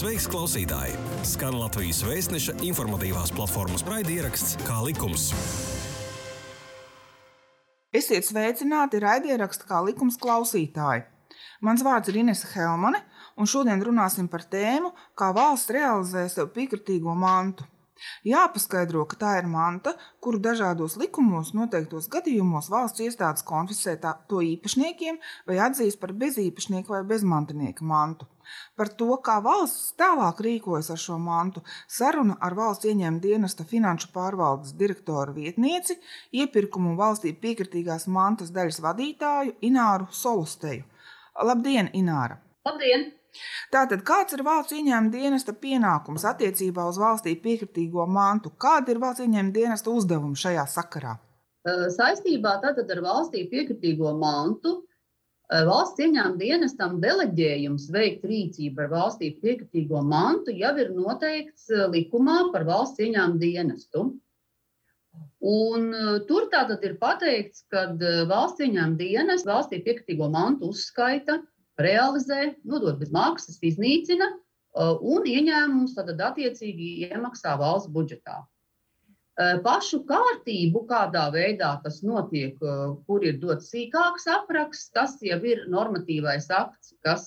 Sveiks, klausītāji! Skan Latvijas vēstneša informatīvās platformas raidieraksts Kā likums. Esiet sveicināti raidierakstu kā likums klausītāji. Mans vārds ir Inese Helmane, un šodien runāsim par tēmu, kā valsts realizē sev piekritīgo mantu. Jāpaskaidro, ka tā ir manta, kuru dažādos likumos noteiktos gadījumos valsts iestādes konfiscē to īpašniekiem vai atzīst par bezīpašnieku vai bezmantinieka mantu. Par to, kā valsts tālāk rīkojas ar šo mantu, saruna ar valsts ieņēmuma dienesta finanšu pārvaldes direktora vietnieci, iepirkumu valstī piekritīgās mantas daļas vadītāju Ināru Solusteju. Labdien, Ināra! Labdien! Tātad, kāds ir valsts ieņēmuma dienesta pienākums attiecībā uz valstī piekritīgo mantu? Kāda ir valsts ieņēmuma dienesta uzdevuma šajā sakarā? Saistībā ar valstī piekritīgo mantu valsts ieņēmuma dienestam deleģējums veikt rīcību ar valstī piekritīgo mantu jau ir noteikts likumā par valsts ieņēmuma dienestu. Un, tur tātad ir pateikts, ka valsts ieņēmuma dienas valstī piekritīgo mantu uzskaita realizē, nodod bez maksas, iznīcina uh, un ieņēmumus tad attiecīgi iemaksā valsts budžetā. Uh, pašu kārtību, kādā veidā tas notiek, uh, kur ir dots sīkāks apraksts, tas jau ir normatīvais akts, kas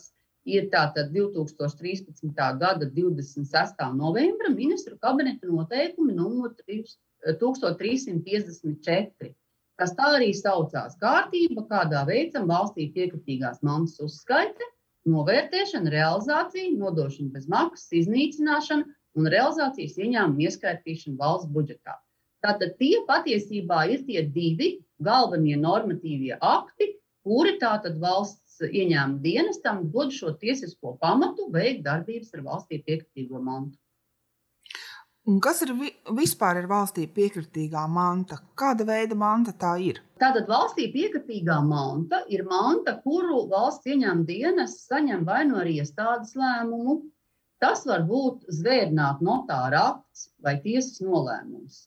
ir tātad 2013. gada 26. novembra ministru kabineta noteikumi numur 1354 kas tā arī saucās kārtība, kādā veicam valstī piekritīgās mantas uzskaite, novērtēšana, realizācija, nodošana bez maksas, iznīcināšana un realizācijas ieņēmuma ieskaitīšana valsts budžetā. Tātad tie patiesībā ir tie divi galvenie normatīvie akti, kuri tātad valsts ieņēmuma dienestam dod šo tiesisko pamatu veikt darbības ar valstī piekritīgo mantu. Un kas ir vi vispār ir valstī piekritīgā manta? Kāda veida manta tā ir? Tātad valstī piekritīgā manta ir manta, kuru valsts ieņem dienas saņem vai no nu arī iestādes lēmumu. Tas var būt zvērnāt notāra akts vai tiesas nolēmums.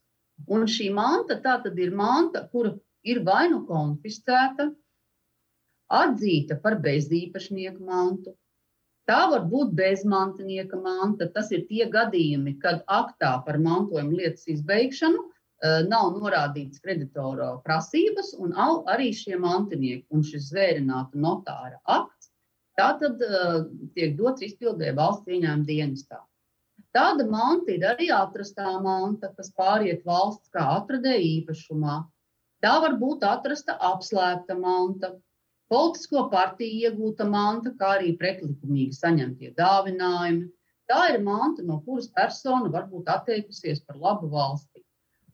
Un šī manta tātad ir manta, kura ir vai nu konfiscēta, atzīta par bezīpašnieku mantu, Tā var būt bezmantinieka manta. Tas ir tie gadījumi, kad aktā par mantojuma lietas izbeigšanu uh, nav norādīts kreditora prasības, un arī šie mantinieki un šis zvērināta notāra akts. Tā tad uh, tiek dots izpildē valsts ieņēmuma dienestā. Tāda manta ir arī atrastā manta, kas pāriet valsts kā atradēja īpašumā. Tā var būt atrasta apslēpta manta, politisko partiju iegūta manta, kā arī pretlikumīgi saņemtie dāvinājumi. Tā ir manta, no kuras persona var būt atteikusies par labu valstī.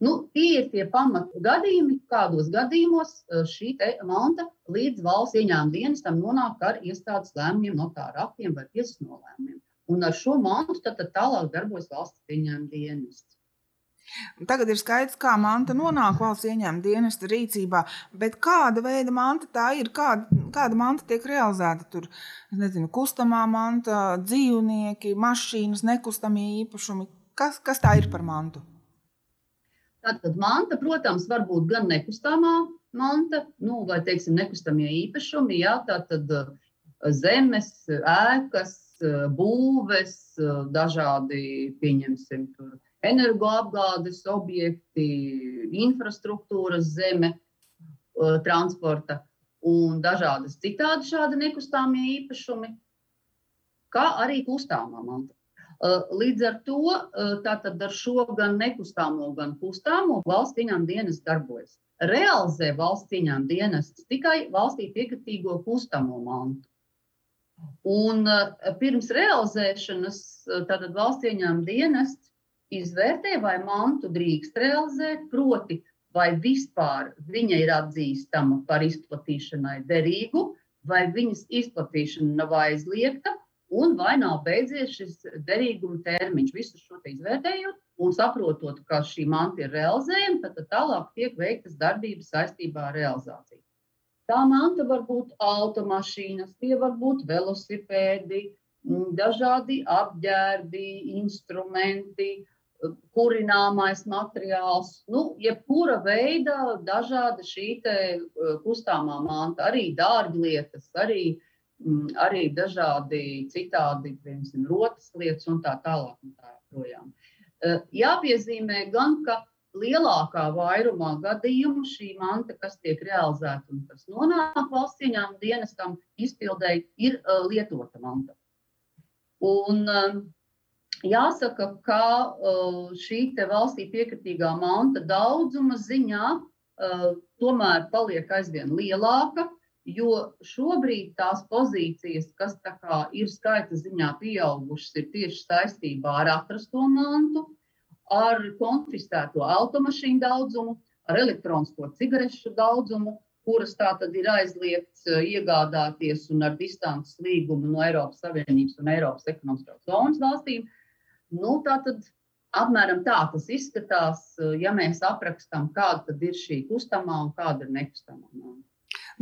Nu, tie ir tie pamatu gadījumi, kādos gadījumos e, šī manta līdz valsts ieņēmuma dienestam nonāk ar iestādes lēmumiem, notāra aktiem vai tiesas nolēmumiem. Un ar šo mantu tad, tad tālāk darbojas valsts ieņēmuma dienests. Tagad ir skaidrs, kā manta nonāk valsts ieņēmuma dienesta rīcībā, bet kāda veida manta tā ir, kāda, kāda manta tiek realizēta. Tur nezinu, kustamā manta, dzīvnieki, mašīnas, nekustamie īpašumi. Kas, kas tā ir par mantu? Tātad manta, protams, var būt gan nekustamā manta, nu, vai teiksim, nekustamie īpašumi, jā, tātad uh, zemes, ēkas, uh, būves, uh, dažādi, pieņemsim, tur energoapgādes objekti, infrastruktūras zeme, transporta un dažādas citādi šādi nekustāmie īpašumi, kā arī kustāmā manta. Līdz ar to tātad ar šo gan nekustāmo, gan kustāmo valsts ieņēmuma dienas darbojas. Realizē valsts ieņēmuma dienas tikai valstī piekritīgo kustamo mantu. Un pirms realizēšanas tātad valsts ieņēmuma dienests izvērtē, vai mantu drīkst realizēt, proti, vai vispār viņa ir atzīstama par izplatīšanai derīgu, vai viņas izplatīšana nav aizliegta, un vai nav beidzies šis derīguma termiņš. Visu šo izvērtējot un saprotot, ka šī manta ir realizējama, tad, tad tālāk tiek veiktas darbības saistībā ar realizāciju. Tā manta var būt automašīnas, tie var būt velosipēdi, dažādi apģērbi, instrumenti, kurināmais materiāls, nu, jebkura veida dažāda šī e, kustāmā manta, arī dārglietas, arī mm, arī dažādi citādi, piemēram, rotas lietas un tā tālāk. Un tā projām. Jāpiezīmē gan, ka lielākā vairumā gadījumu šī manta, kas tiek realizēta un kas nonāk valsts ieņēmuma dienestam, izpildēji, ir uh, lietota manta. Un, uh, jāsaka, ka uh, šī valstī piekritīgā manta daudzuma ziņā uh, tomēr paliek aizvien lielāka. Jo šobrīd tās pozīcijas, kas ir skaita ziņā pieaugušas, ir tieši saistībā ar atrasto mantu, ar konfiscēto automašīnu daudzumu, ar elektronisko cigarešu daudzumu, kuras tā tad ir aizliegts eh, iegādāties un ar distances līgumu no Eiropas Savienības un Eiropas ekonomiskās zonas valstīm. Nu, tā tad apmēram tā tas izskatās, ja mēs aprakstām, kāda ir šī kustamā un kāda ir nekustamā.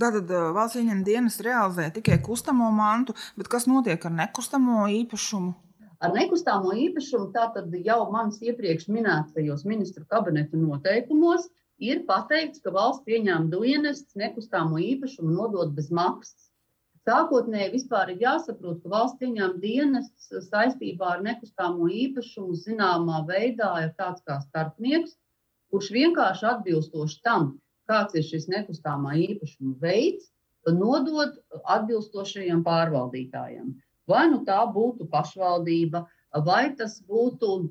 Tātad eh, valsts ieņem dienas realizē tikai kustamo mantu, bet kas notiek ar nekustamo īpašumu? Ar nekustamo īpašumu tātad jau manis iepriekš minētajos ministru kabineta noteikumos ir pateikts, ka valsts ieņēmuma dienests nekustamo īpašumu nodod bez maksas. Sākotnēji vispār ir jāsaprot, ka valsts ieņēmuma dienests saistībā ar nekustamo īpašumu zināmā veidā ir tāds kā starpnieks, kurš vienkārši atbilstoši tam, kāds ir šis nekustamā īpašuma veids, nodod atbilstošajiem pārvaldītājiem. Vai nu tā būtu pašvaldība, vai tas būtu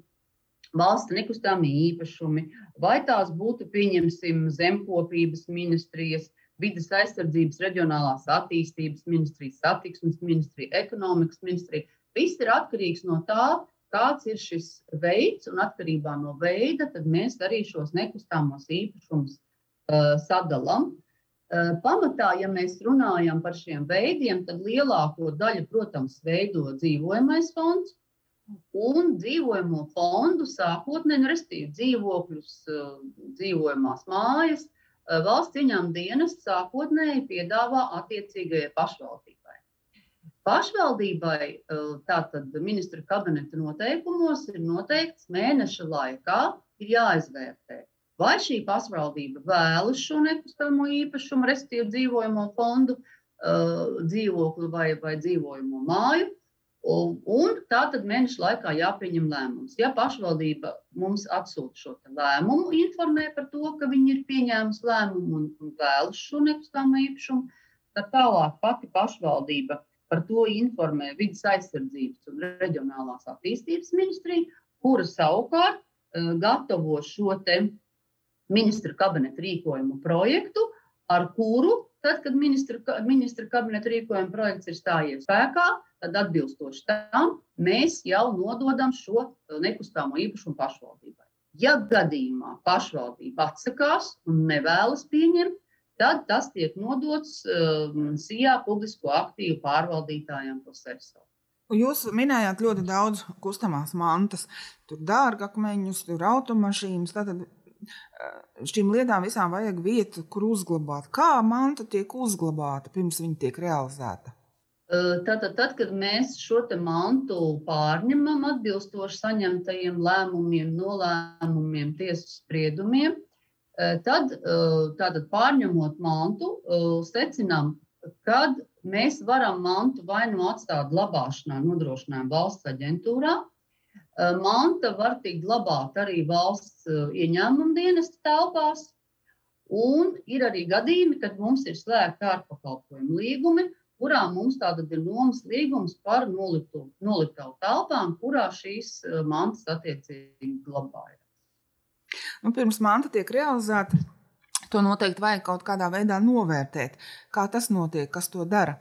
valsts nekustamie īpašumi, vai tās būtu, pieņemsim, zemkopības ministrijas, vidas aizsardzības, reģionālās attīstības ministrijas, satiksmes ministrija, ekonomikas ministrija. Viss ir atkarīgs no tā, kāds ir šis veids, un atkarībā no veida mēs arī šos nekustamos īpašumus uh, sadalām. Uh, pamatā, ja mēs runājam par šiem veidiem, tad lielāko daļu, protams, veido dzīvojamais fonds. Un dzīvojamo fondu sākotnēji, nu, respektīvi, dzīvokļus, eh, dzīvojamās mājas, valsts ieņēmuma dienas sākotnēji piedāvā attiecīgajai pašvaldībai. Pašvaldībai tātad ministra kabineta noteikumos ir noteikts mēneša laikā ir jāizvērtē, Vai šī pašvaldība vēlas šo nekustamo īpašumu, respektīvi dzīvojamo fondu, dzīvokli vai, vai dzīvojamo māju, un, un tā tad mēneša laikā jāpieņem lēmums. Ja pašvaldība mums atsūta šo lēmumu, informē par to, ka viņi ir pieņēmusi lēmumu un, un vēlas šo nekustamo īpašumu, tad tālāk pati pašvaldība par to informē Vides aizsardzības un reģionālās attīstības ministriju, kura savukārt uh, gatavo šo ministra kabineta rīkojumu projektu, ar kuru, tad, kad ministra, ministra kabineta rīkojuma projekts ir stājies spēkā, tad atbilstoši tam mēs jau nododam šo nekustamo īpašumu pašvaldībai. Ja gadījumā pašvaldība atsakās un nevēlas pieņemt, tad tas tiek nodots um, SIA publisko aktīvu pārvaldītājiem posēsā. Jūs minējāt ļoti daudz kustamās mantas, tur dārgakmeņus, tur automašīnas. Tātad šīm lietām visām vajag vietu, kur uzglabāt. Kā manta tiek uzglabāta pirms viņa tiek realizēta? Tātad, tad, kad mēs šo mantu pārņemam atbilstoši saņemtajiem lēmumiem, nolēmumiem, tiesas spriedumiem, tad, tātad pārņemot mantu, secinām, kad mēs varam mantu vai nu atstāt glabāšanā, nodrošinājuma valsts aģentūrā, Eh, manta var tikt glabāta arī valsts eh, ieņēmuma dienesta telpās. Un ir arī gadījumi, kad mums ir slēgta ārpakalpojumu līgumi, kurā mums tātad ir nomas līgums par noliktavu telpām, kurā šīs eh, mantas attiecīgi glabājas. Nu, pirms manta tiek realizēta, to noteikti vajag kaut kādā veidā novērtēt. Kā tas notiek, kas to dara?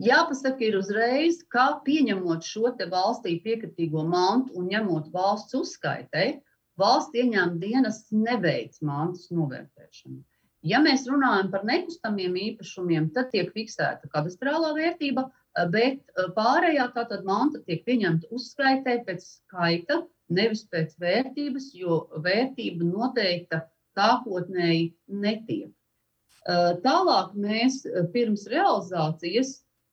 Jāpasaka, ir uzreiz, ka pieņemot šo valstī piekritīgo mantu un ņemot valsts uzskaitē, valsts ieņēmuma dienas neveic mantas novērtēšanu. Ja mēs runājam par nekustamiem īpašumiem, tad tiek fiksēta kadastrālā vērtība, bet pārējā tātad manta tiek pieņemta uzskaitē pēc skaita, nevis pēc vērtības, jo vērtība noteikta sākotnēji netiek. Tālāk mēs pirms realizācijas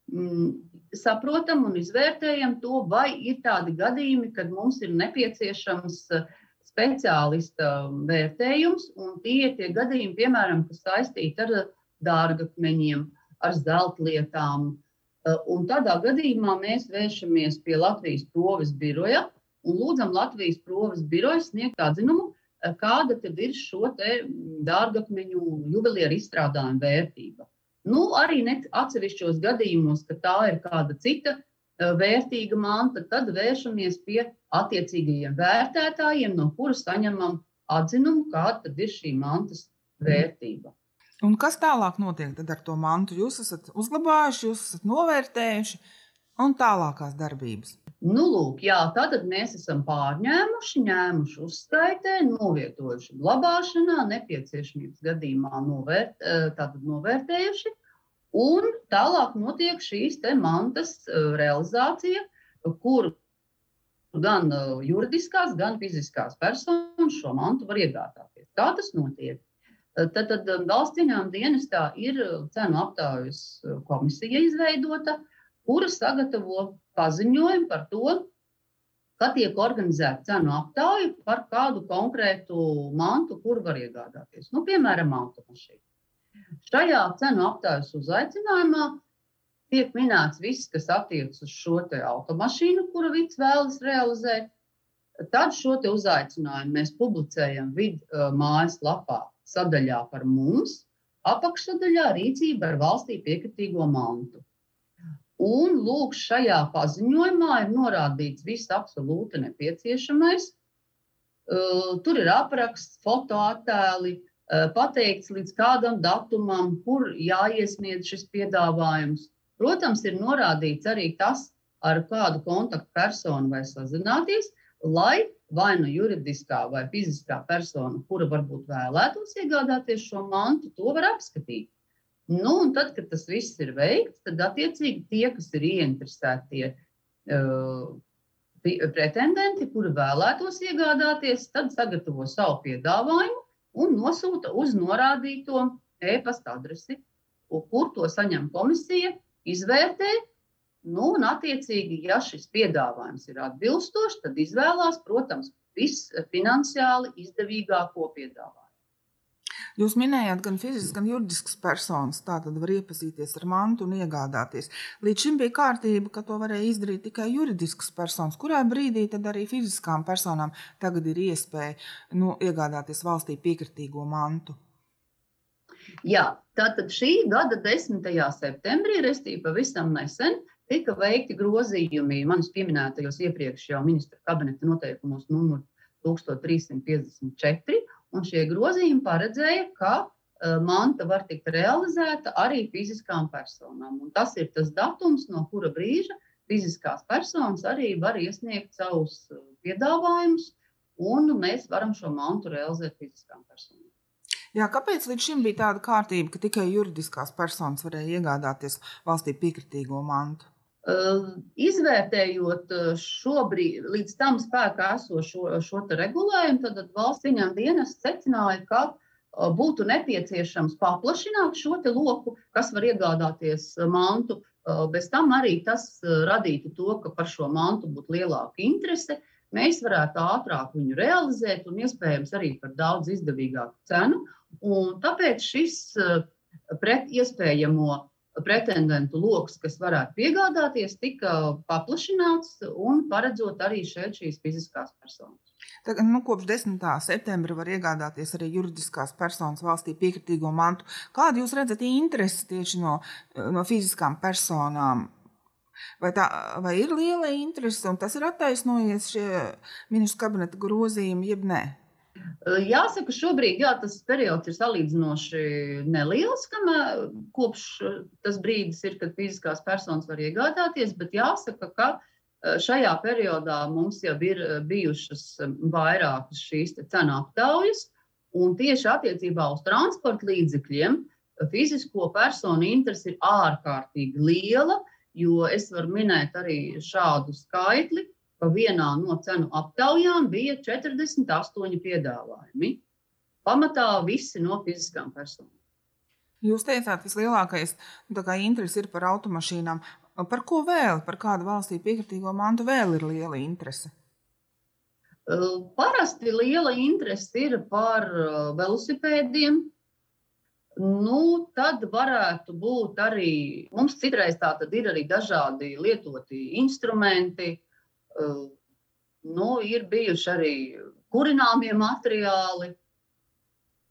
mm, saprotam un izvērtējam to, vai ir tādi gadījumi, kad mums ir nepieciešams eh, speciālista vērtējums, un tie ir tie gadījumi, piemēram, kas saistīti ar dārgakmeņiem, ar zeltlietām, Un tādā gadījumā mēs vēršamies pie Latvijas proves biroja un lūdzam Latvijas proves biroju sniegt atzinumu, kāda tad ir šo dārgakmeņu juvelieru izstrādājuma vērtība. Nu, arī atsevišķos gadījumos, ka tā ir kāda cita vērtīga manta, tad vēršamies pie attiecīgajiem vērtētājiem, no kura saņemam atzinumu, kāda ir šī mantas vērtība. Un kas tālāk notiek ar to mantu? Jūs esat uzglabājuši, jūs esat novērtējuši un tālākās darbības. Nu, lūk, jā, tātad mēs esam pārņēmuši, ņēmuši uzskaitē, novietojuši glabāšanā, nepieciešamības gadījumā novērt, eh, novērtējuši. Un tālāk notiek šīs mantas eh, realizācija, kur gan eh, juridiskās, gan fiziskās personas šo mantu var iegādāties. Kā tas notiek? Tad, tad um, valsts ieņēmuma dienestā ir cenu aptaujas komisija izveidota, kura sagatavo paziņojumu par to, ka tiek organizēta cenu aptauja par kādu konkrētu mantu, kuru var iegādāties. Nu, piemēram, automašīnu. Šajā cenu aptaujas uzaicinājumā tiek minēts viss, kas attiecas uz šo automašīnu, kuru Vits vēlas realizēt. Tad šo uzaicinājumu mēs publicējam vidu uh, mājaslapā sadaļā par mums, apakšsadaļā rīcība ar valstī piekritīgo mantu. Un lūk, šajā paziņojumā ir norādīts viss absolūti nepieciešamais. Uh, tur ir apraksts, fotoattēli, pateikts līdz kādam datumam, kur jāiesniedz šis piedāvājums. Protams, ir norādīts arī tas, ar kādu kontaktpersonu vai sazināties, lai vai nu juridiskā vai fiziskā persona, kura varbūt vēlētos iegādāties šo mantu, to var apskatīt. Nu, un tad, kad tas viss ir veikts, tad attiecīgi tie, kas ir ieinteresētie uh, pretendenti, kuri vēlētos iegādāties, tad sagatavo savu piedāvājumu un nosūta uz norādīto e-pasta adresi, kur to saņem komisija, izvērtē Nu, un, attiecīgi, ja šis piedāvājums ir atbilstošs, tad izvēlās, protams, visfinanciāli izdevīgāko piedāvājumu. Jūs minējāt gan fiziskas, gan juridiskas personas. Tā tad var iepazīties ar mantu un iegādāties. Līdz šim bija kārtība, ka to varēja izdarīt tikai juridiskas personas. Kurā brīdī tad arī fiziskām personām tagad ir iespēja nu, iegādāties valstī piekritīgo mantu? Jā, tātad šī gada 10. septembrī, restīvi pavisam nesen, tika veikti grozījumi manis pieminētajos iepriekš jau ministra kabineta noteikumos numur 1354, un šie grozījumi paredzēja, ka uh, manta var tikt realizēta arī fiziskām personām. Un tas ir tas datums, no kura brīža fiziskās personas arī var iesniegt savus e, piedāvājumus, un mēs varam šo mantu realizēt fiziskām personām. Jā, kāpēc līdz šim bija tāda kārtība, ka tikai juridiskās personas varēja iegādāties valstī piekritīgo mantu? Izvērtējot šobrīd, līdz tam spēkā esošo šo regulējumu, tad valsts ieņēmuma dienas secināja, ka būtu nepieciešams paplašināt šo loku, kas var iegādāties mantu. Bez tam arī tas radītu to, ka par šo mantu būtu lielāka interese. Mēs varētu ātrāk viņu realizēt un iespējams arī par daudz izdevīgāku cenu. Un tāpēc šis pret iespējamo pretendentu lokus, kas varētu piegādāties, tika paplašināts un paredzot arī šeit šīs fiziskās personas. Tagad, nu, kopš 10. septembra var iegādāties arī juridiskās personas valstī piekritīgo mantu. Kādu jūs redzat interesi tieši no, no fiziskām personām? Vai, tā, vai ir liela interese, un tas ir attaisnojies šie ministru kabineta grozījumi, jeb nē? Jāsaka, šobrīd jā, tas periods ir salīdzinoši neliels, kamēr kopš tas brīdis ir, kad fiziskās personas var iegādāties, bet jāsaka, ka šajā periodā mums jau ir bijušas vairākas šīs cenu aptaujas, un tieši attiecībā uz transporta līdzekļiem fizisko personu interesi ir ārkārtīgi liela, jo es varu minēt arī šādu skaitli, ka vienā no cenu aptaujām bija 48 piedāvājumi. Pamatā visi no fiziskām personām. Jūs teicāt, ka vislielākais nu, interese ir par automašīnām. Par ko vēl, par kādu valstī piekritīgo mantu vēl ir liela interese? Parasti liela interese ir par velosipēdiem, nu, tad varētu būt arī, mums citreiz tā tad ir arī dažādi lietoti instrumenti, nu, ir bijuši arī kurināmie materiāli.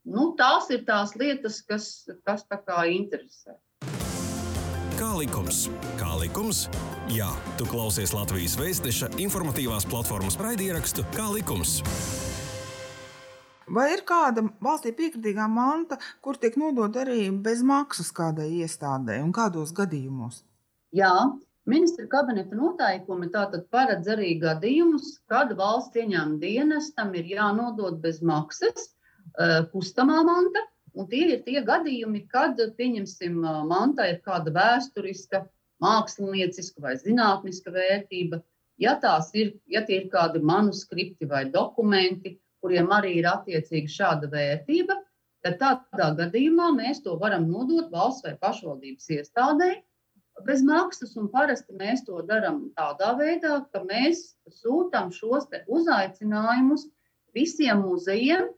Nu, tās ir tās lietas, kas, kas tā kā interesē. Kā likums? Kā likums? Jā, tu klausies Latvijas Vēstneša informatīvās platformas raidierakstu Kā likums. Vai ir kāda valstī piekritīgā manta, kur tiek nodota arī bez maksas kādai iestādē un kādos gadījumos? Jā, ministra kabineta noteikumi tātad paredz arī gadījumus, kad valsts ieņēmuma dienestam ir jānodod bez maksas uh, kustamā manta. Un tie ir tie gadījumi, kad, pieņemsim, mantā ir kāda vēsturiska, mākslinieciska vai zinātniska vērtība. Ja, ir, ja tie ir kādi manuskripti vai dokumenti, kuriem arī ir attiecīga šāda vērtība, tad tādā gadījumā mēs to varam nodot valsts vai pašvaldības iestādē bez maksas. Parasti mēs to darām tādā veidā, ka mēs sūtām šos uzaicinājumus visiem muzejiem,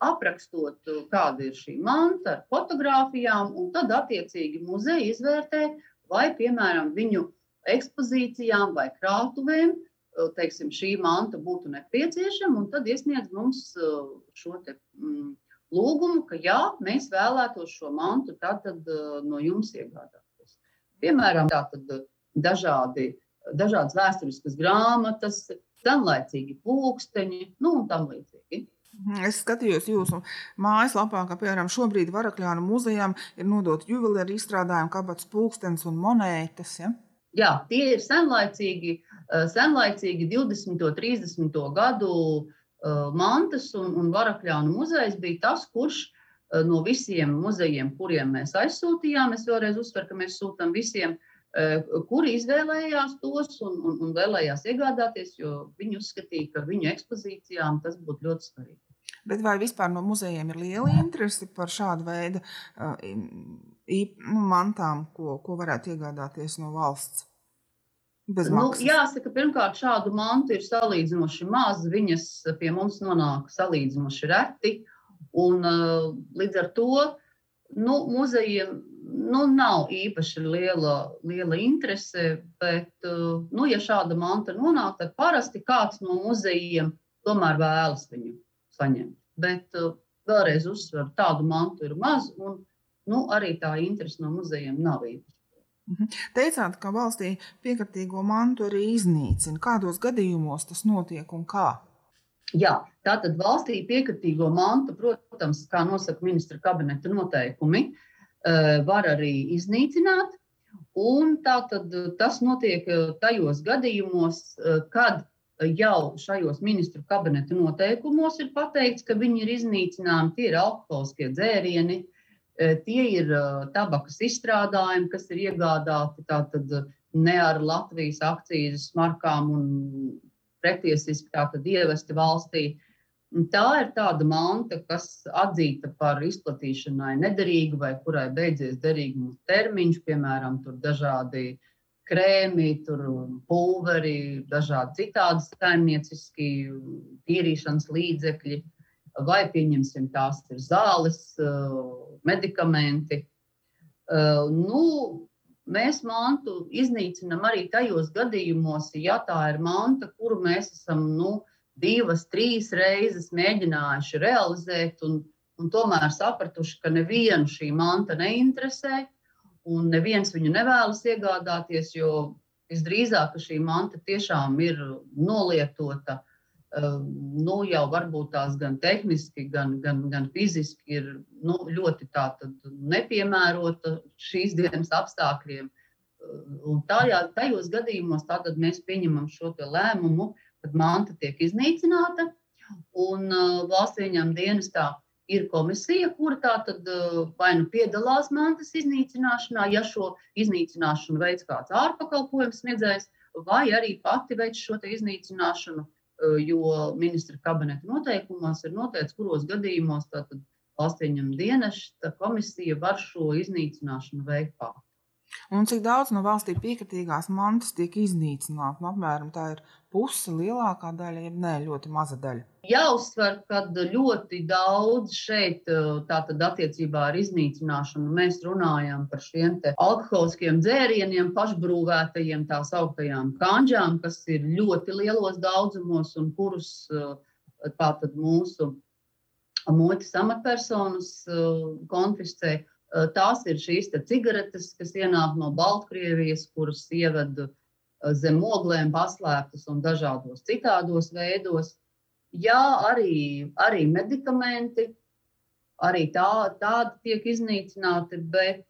aprakstot, kāda ir šī manta ar fotografijām, un tad attiecīgi muzeja izvērtē, vai, piemēram, viņu ekspozīcijām vai krātuvēm teiksim, šī manta būtu nepieciešama, un tad iesniedz mums uh, šo te, mm, lūgumu, ka jā, mēs vēlētos šo mantu tātad, uh, no jums iegādāties. Piemēram, tātad, uh, dažādi, dažādas vēsturiskas grāmatas, senlaicīgi pulksteņi nu, un tam līdzīgi. Mhm, es skatījos jūsu mājaslapā, ka, piemēram, šobrīd Varakļānu muzejām ir nodota juvelieru izstrādājumi, kabatas pulkstenis un monētas. Ja? Jā, tie ir senlaicīgi Eh, senlaicīgi 20. un 30. gadu mantas un, un varakļānu muzejs bija tas, kurš eh, no visiem muzejiem, kuriem mēs aizsūtījām, es vēlreiz uzsveru, ka mēs sūtām visiem, kuri izvēlējās tos un, un, un vēlējās iegādāties, jo viņi uzskatīja, ka viņu ekspozīcijām tas būtu ļoti svarīgi. Bet vai vispār no muzejiem ir liela interese par šādu veidu uh, nu, mantām, ko, ko varētu iegādāties no valsts? Nu, jāsaka, pirmkārt, šādu mantu ir salīdzinoši maz. Viņas pie mums nonāk salīdzinoši reti. Un, uh, līdz ar to nu, muzejiem nu, nav īpaši liela, liela interese. Bet, uh, nu, ja šāda manta nonāk, tad parasti kāds no muzejiem tomēr vēlas viņu saņemt. Bet uh, vēlreiz uzsveru, tādu mantu ir maz. Un, nu, arī tā interese no muzejiem nav īpaši. Mhm. Teicāt, ka valstī piekritīgo mantu arī iznīcina. Kādos gadījumos tas notiek un kā? Jā, tātad valstī piekritīgo mantu, protams, kā nosaka ministra kabineta noteikumi, eh, var arī iznīcināt. Un tātad tas notiek eh, tajos gadījumos, eh, kad jau šajos ministru kabineta noteikumos ir pateikts, ka viņi ir iznīcināmi, tie ir alkoholiskie dzērieni, Tie ir tabakas izstrādājumi, kas ir iegādāti tātad ne ar Latvijas akcijas markām un pretiesiski tātad ievesti valstī. Tā ir tāda manta, kas atzīta par izplatīšanai nederīgu vai kurai beidzies derīguma termiņš, piemēram, dažādi krēmi, pulveri, dažādi citādi saimnieciski tīrīšanas līdzekļi. Vai pieņemsim tās ir zāles, eh, medikamenti. Eh, nu, mēs mantu iznīcinām arī tajos gadījumos, ja tā ir manta, kuru mēs esam nu, divas, trīs reizes mēģinājuši realizēt, un, un tomēr sapratuši, ka nevienu šī manta neinteresē, un neviens viņu nevēlas iegādāties, jo visdrīzāk šī manta tiešām ir nolietota nu, jau varbūt tās gan tehniski, gan, gan, gan fiziski ir nu, ļoti nepiemērota šīs dienas apstākļiem. Ehm, un tajā, tajos gadījumos mēs pieņemam šo lēmumu, kad manta tiek iznīcināta. Un uh, valsts ieņēmuma dienestā ir komisija, kura tātad uh, vai nu piedalās mantas iznīcināšanā, ja šo iznīcināšanu veids kāds ārpakalpojums sniedzējs, vai arī pati veids šo iznīcināšanu Eh, jo ministra kabineta noteikumos ir noteikts, kuros gadījumos valsts ieņem dienesta komisija var šo iznīcināšanu veikt pati. Un cik daudz no valstī piekritīgās mantas tiek iznīcināta? Nu, apmēram tā ir puse, lielākā daļa, ja ne ļoti maza daļa. Jāuzsver, ka ļoti daudz šeit, tātad attiecībā ar iznīcināšanu, mēs runājam par šiem alkoholiskiem dzērieniem, pašbrūvētajiem, tā sauktajām kanģām, kas ir ļoti lielos daudzumos un kurus tātad mūsu muitas amatpersonas konfiscē. Tās ir šīs cigaretes, kas ienāk no Baltkrievijas, kuras ievada zem oglēm paslēptas un dažādos citādos veidos. Jā, arī, arī medikamenti, arī tā, tādi tiek iznīcināti, bet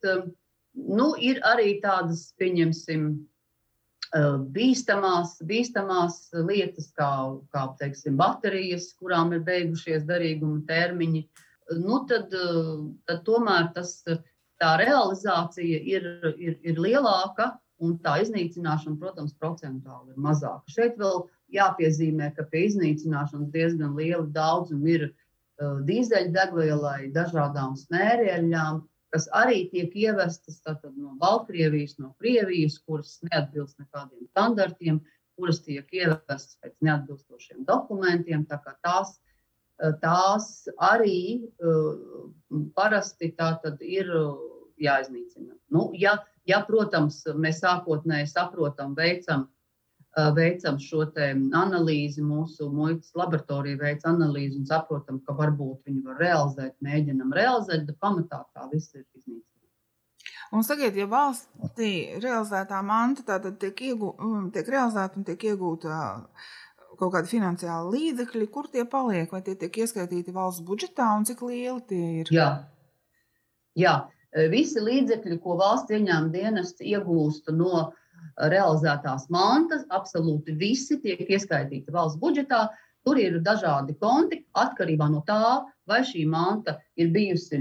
nu, ir arī tādas, pieņemsim, bīstamās, bīstamās lietas, kā, kā teiksim, baterijas, kurām ir beigušies derīguma termiņi. Nu, tad, tad tomēr tas, tā realizācija ir, ir, ir lielāka un tā iznīcināšana, protams, procentuāli ir mazāka. Šeit vēl jāpiezīmē, ka pie iznīcināšanas diezgan liela daudzuma ir uh, dīzeļdegvielai, dažādām smērieļām, kas arī tiek ievestas tātad, no Baltkrievijas, no Krievijas, kuras neatbilst nekādiem standartiem, kuras tiek ievestas pēc neatbilstošiem dokumentiem. Tā tās, tās arī uh, parasti ir jāiznīcina. Nu, ja, ja, protams, mēs sākotnēji saprotam, veicam, veicam šo analīzi, mūsu muitas laboratorija veic analīzi un saprotam, ka varbūt viņi var realizēt, mēģinam realizēt, bet pamatā tā viss ir iznīcināts. Un sakiet, ja valstī realizētā manta tātad tiek, iegū, tiek realizēta un tiek iegūta kaut kādi finansiāli līdzekļi, kur tie paliek, vai tie tiek ieskaitīti valsts budžetā un cik lieli tie ir? Jā, Jā. Visi līdzekļi, ko valsts ieņēmuma dienests iegūst no realizētās mantas, absolūti visi tiek ieskaitīti valsts budžetā. Tur ir dažādi konti atkarībā no tā, vai šī manta ir bijusi,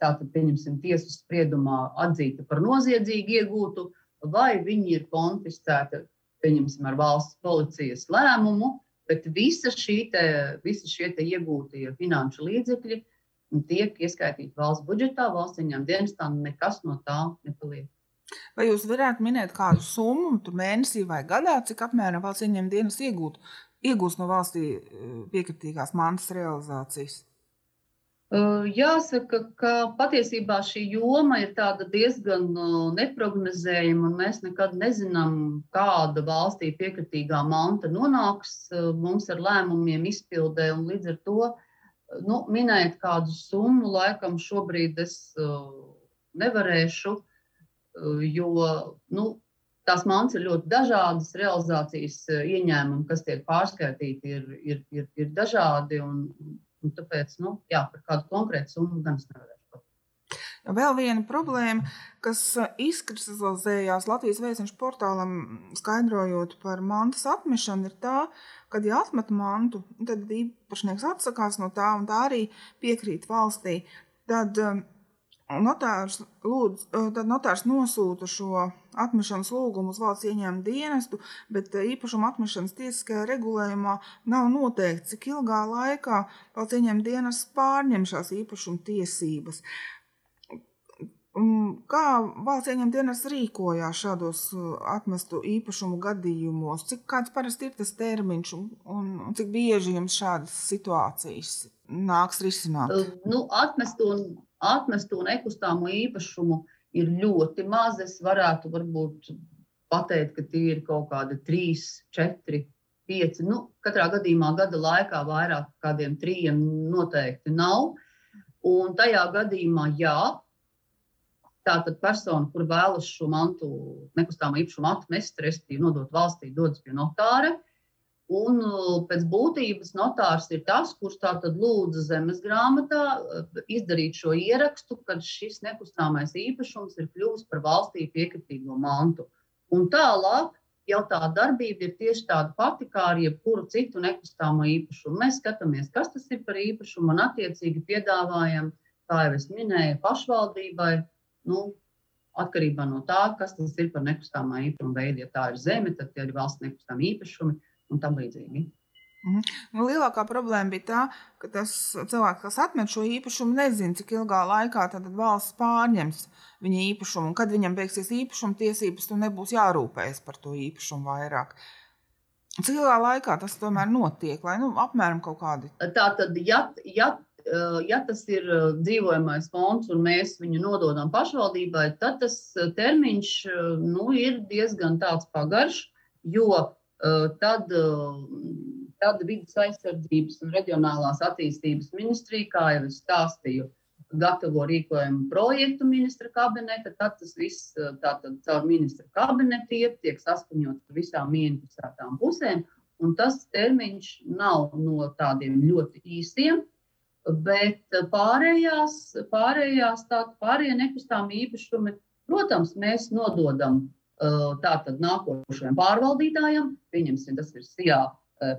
tātad, pieņemsim, tiesas spriedumā atzīta par noziedzīgu iegūtu, vai viņi ir konfiscēti, pieņemsim, ar valsts policijas lēmumu, bet visa te, visi šie te iegūtie finanšu līdzekļi tiek ieskaitīti valsts budžetā, valsts ieņēmuma dienestā, nekas no tā nepaliek. Vai jūs varētu minēt kādu summu, mēnesī vai gadā, cik apmēram valsts ieņēmuma dienas iegūt, iegūst no valstī piekritīgās mantas realizācijas? Jāsaka, ka patiesībā šī joma ir diezgan neparedzējama, mēs nekad nezinām, kāda valstī piekritīgā manta nonāks mums ar lēmumiem izpildē. Līdz ar to nu, minēt kādu summu, laikam šobrīd es nevarēšu, jo nu, tās mans ir ļoti dažādas, realizācijas ieņēmumi, kas tiek pārskaitīti, ir, ir, ir, ir dažādi. Un, un tāpēc nu, jā, par kādu konkrētu summu gan es nevarēšu. Vēl viena problēma, kas izkristalizējās Latvijas vēstnešu portālam, skaidrojot par mantas atmešanu, ir tā, ka, ja atmet mantu, tad īpašnieks atsakās no tā, un tā arī piekrīt valstī. Tad notārs, lūdz, tad notārs nosūta šo atmešanas lūgumu uz valsts ieņēmuma dienestu, bet īpašuma atmešanas tiesiskajā regulējumā nav noteikts, cik ilgā laikā valsts ieņēmuma dienests pārņem šās īpašuma tiesības. Kā valsts ieņem dienas rīkojās šādos uh, atmestu īpašumu gadījumos? Cik kāds parasti ir tas termiņš un, un, un cik bieži jums šādas situācijas nāks risināt? Uh, nu, atmestu un, atmestu un nekustāmo īpašumu ir ļoti maz. Es varētu varbūt pateikt, ka tie ir kaut kādi trīs, četri, pieci. Nu, katrā gadījumā gada laikā vairāk kādiem trījiem noteikti nav. Un tajā gadījumā, jā, Tātad persona, kur vēlas šo mantu nekustamā īpašuma atmest, respektīvi nodot valstī, dodas pie notāra. Un uh, pēc būtības notārs ir tas, kurš tātad lūdza zemes grāmatā uh, izdarīt šo ierakstu, kad šis nekustamais īpašums ir kļuvis par valstī piekritīgo mantu. Un tālāk jau tā darbība ir tieši tāda pati kā ar jebkuru citu nekustamo īpašumu. Mēs skatāmies, kas tas ir par īpašumu un attiecīgi piedāvājam, kā jau es minēju, pašvaldībai Nu, atkarībā no tā, kas tas ir par nekustamā īpašuma veidu. Ja tā ir zeme, tad tie ir valsts nekustamā īpašumi un tam līdzīgi. Mhm. Nu, lielākā problēma bija tā, ka tas cilvēks, kas atmet šo īpašumu, nezina, cik ilgā laikā valsts pārņems viņa īpašumu. Kad viņam beigsies īpašuma tiesības, tad nebūs jārūpējas par to īpašumu vairāk. Cik ilgā laikā tas tomēr notiek, vai nu, apmēram kaut kādi? Tā tad, ja, ja, ja tas ir dzīvojamais fonds un mēs viņu nododam pašvaldībai, tad tas termiņš nu, ir diezgan pagarš, jo tad Tad vidas aizsardzības un reģionālās attīstības ministrija, kā jau es stāstīju, gatavo rīkojumu projektu ministra kabineta. Tad tas viss tātad caur ministra kabinetu iet, tiek saskaņots ar visām ieinteresētām pusēm. Un tas termiņš nav no tādiem ļoti īsiem, bet pārējās, pārējās tātad pārējie nekustāmie īpašumi, protams, mēs nododam tātad nākošajam pārvaldītājam, pieņemsim, tas ir SIA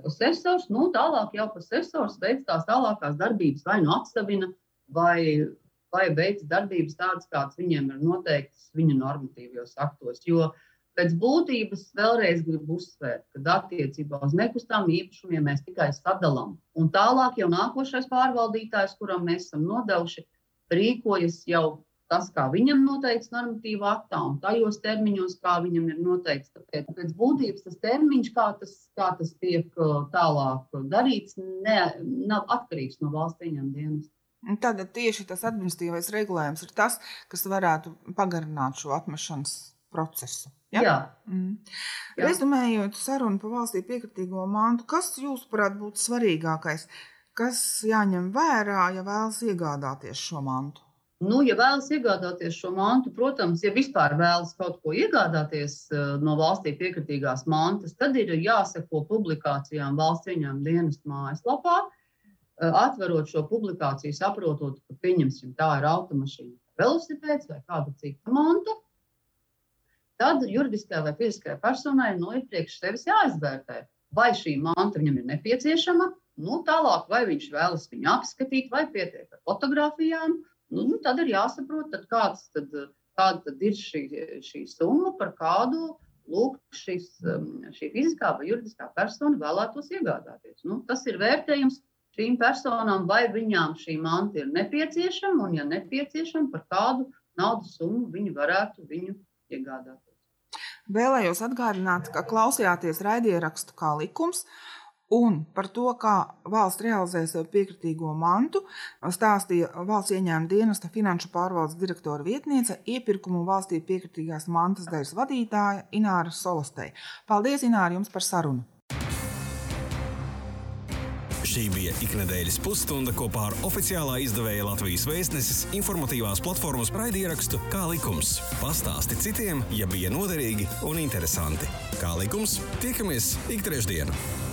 posesors, nu, tālāk jau posesors veids tās tālākās darbības, vai nu atsevina, vai, vai veids darbības tādas, kādas viņiem ir noteiktas viņu normatīvajos aktos. Jo pēc būtības vēlreiz gribu uzsvērt, ka attiecībā uz nekustamiem īpašumiem mēs tikai sadalām. Un tālāk jau nākošais pārvaldītājs, kuram mēs esam nodevuši, rīkojas jau tas, kā viņam noteikts normatīvā aktā un tajos termiņos, kā viņam ir noteikts. Tāpēc pēc būtības tas termiņš, kā tas, kā tas tiek uh, tālāk darīts, ne, nav atkarīgs no valsts ieņem dienas. Tad tieši tas administratīvais regulējums ir tas, kas varētu pagarināt šo atmešanas procesu. Ja? Jā. Mm. Jā. Rezumējot sarunu par valstī piekritīgo mantu, kas jūsuprāt būtu svarīgākais? Kas jāņem vērā, ja vēlas iegādāties šo mantu? Nu, ja vēlas iegādāties šo mantu, protams, ja vispār vēlas kaut ko iegādāties uh, no valstī piekritīgās mantas, tad ir jāseko publikācijām valsts ieņēmuma dienas mājaslapā. Uh, atverot šo publikāciju, saprotot, ka pieņemsim, tā ir automašīna, velosipēds vai kāda cita manta, tad juridiskajai vai fiziskajai personai no iepriekš sevis jāizvērtē, vai šī manta viņam ir nepieciešama. Nu, tālāk, vai viņš vēlas viņu apskatīt, vai pietiek ar fotografijām, nu, nu, tad ir jāsaprot, tad kāds tad, kāda tad ir šī, šī summa, par kādu lūk, šis, um, šī fiziskā vai juridiskā persona vēlētos iegādāties. Nu, tas ir vērtējums šīm personām, vai viņām šī manta ir nepieciešama, un, ja nepieciešama, par kādu naudas summu viņi varētu viņu iegādāties. Vēlējos atgādināt, ka klausījāties raidierakstu kā likums. Un par to, kā valsts realizē sev piekritīgo mantu, stāstīja valsts ieņēmuma dienesta finanšu pārvaldes direktora vietniece, iepirkumu valstī piekritīgās mantas daļas vadītāja Ināra Solostei. Paldies, Ināra, jums par sarunu! Šī bija iknedēļas pusstunda kopā ar oficiālā izdevēja Latvijas vēstneses informatīvās platformas raidierakstu Kā likums. Pastāsti citiem, ja bija noderīgi un interesanti. Kā likums, tiekamies ik trešdienu!